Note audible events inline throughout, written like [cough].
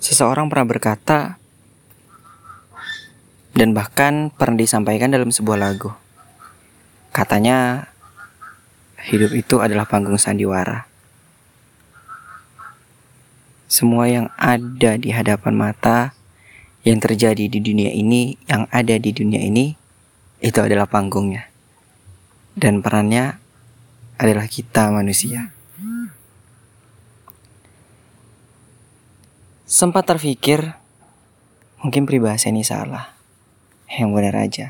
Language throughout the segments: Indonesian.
Seseorang pernah berkata, dan bahkan pernah disampaikan dalam sebuah lagu. Katanya, hidup itu adalah panggung sandiwara. Semua yang ada di hadapan mata, yang terjadi di dunia ini, yang ada di dunia ini, itu adalah panggungnya. Dan perannya adalah kita manusia. Sempat terpikir, mungkin peribahasa ini salah. Yang benar aja.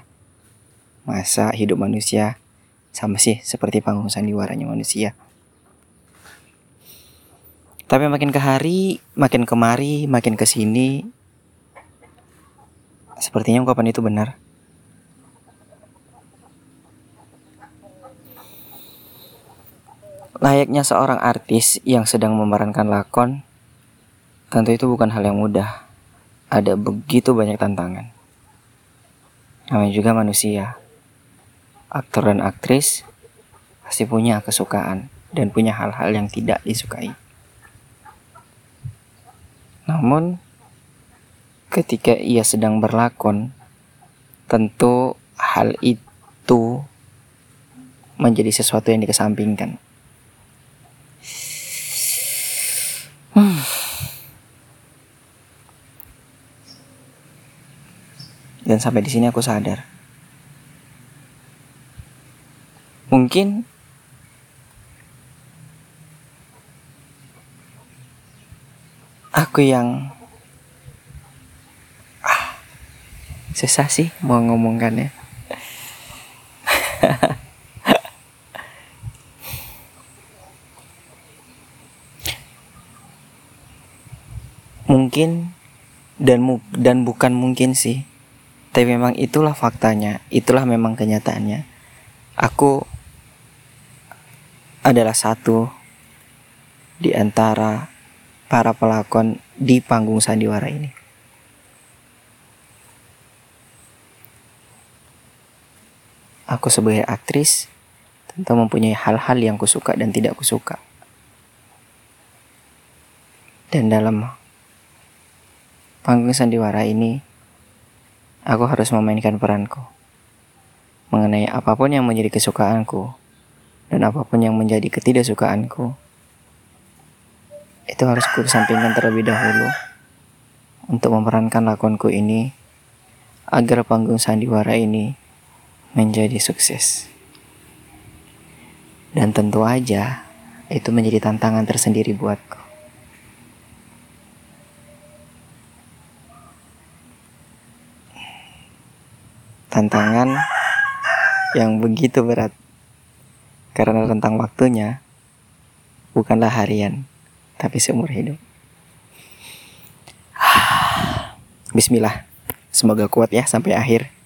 Masa hidup manusia sama sih seperti panggung sandiwaranya manusia. Tapi makin ke hari, makin kemari, makin ke sini, sepertinya ungkapan itu benar. Layaknya seorang artis yang sedang memerankan lakon, Tentu itu bukan hal yang mudah. Ada begitu banyak tantangan. Namanya juga manusia. Aktor dan aktris pasti punya kesukaan dan punya hal-hal yang tidak disukai. Namun, ketika ia sedang berlakon, tentu hal itu menjadi sesuatu yang dikesampingkan. Dan sampai di sini aku sadar. Mungkin aku yang ah, susah sih mau ngomongkannya. [laughs] mungkin dan dan bukan mungkin sih tapi memang itulah faktanya, itulah memang kenyataannya. Aku adalah satu di antara para pelakon di panggung sandiwara ini. Aku sebagai aktris tentu mempunyai hal-hal yang kusuka dan tidak kusuka. Dan dalam panggung sandiwara ini, Aku harus memainkan peranku mengenai apa pun yang menjadi kesukaanku dan apa pun yang menjadi ketidaksukaanku. Itu harus sampingkan terlebih dahulu untuk memerankan lakonku ini agar panggung sandiwara ini menjadi sukses. Dan tentu aja itu menjadi tantangan tersendiri buatku. Tantangan yang begitu berat karena rentang waktunya bukanlah harian tapi seumur hidup. [sighs] Bismillah, semoga kuat ya sampai akhir.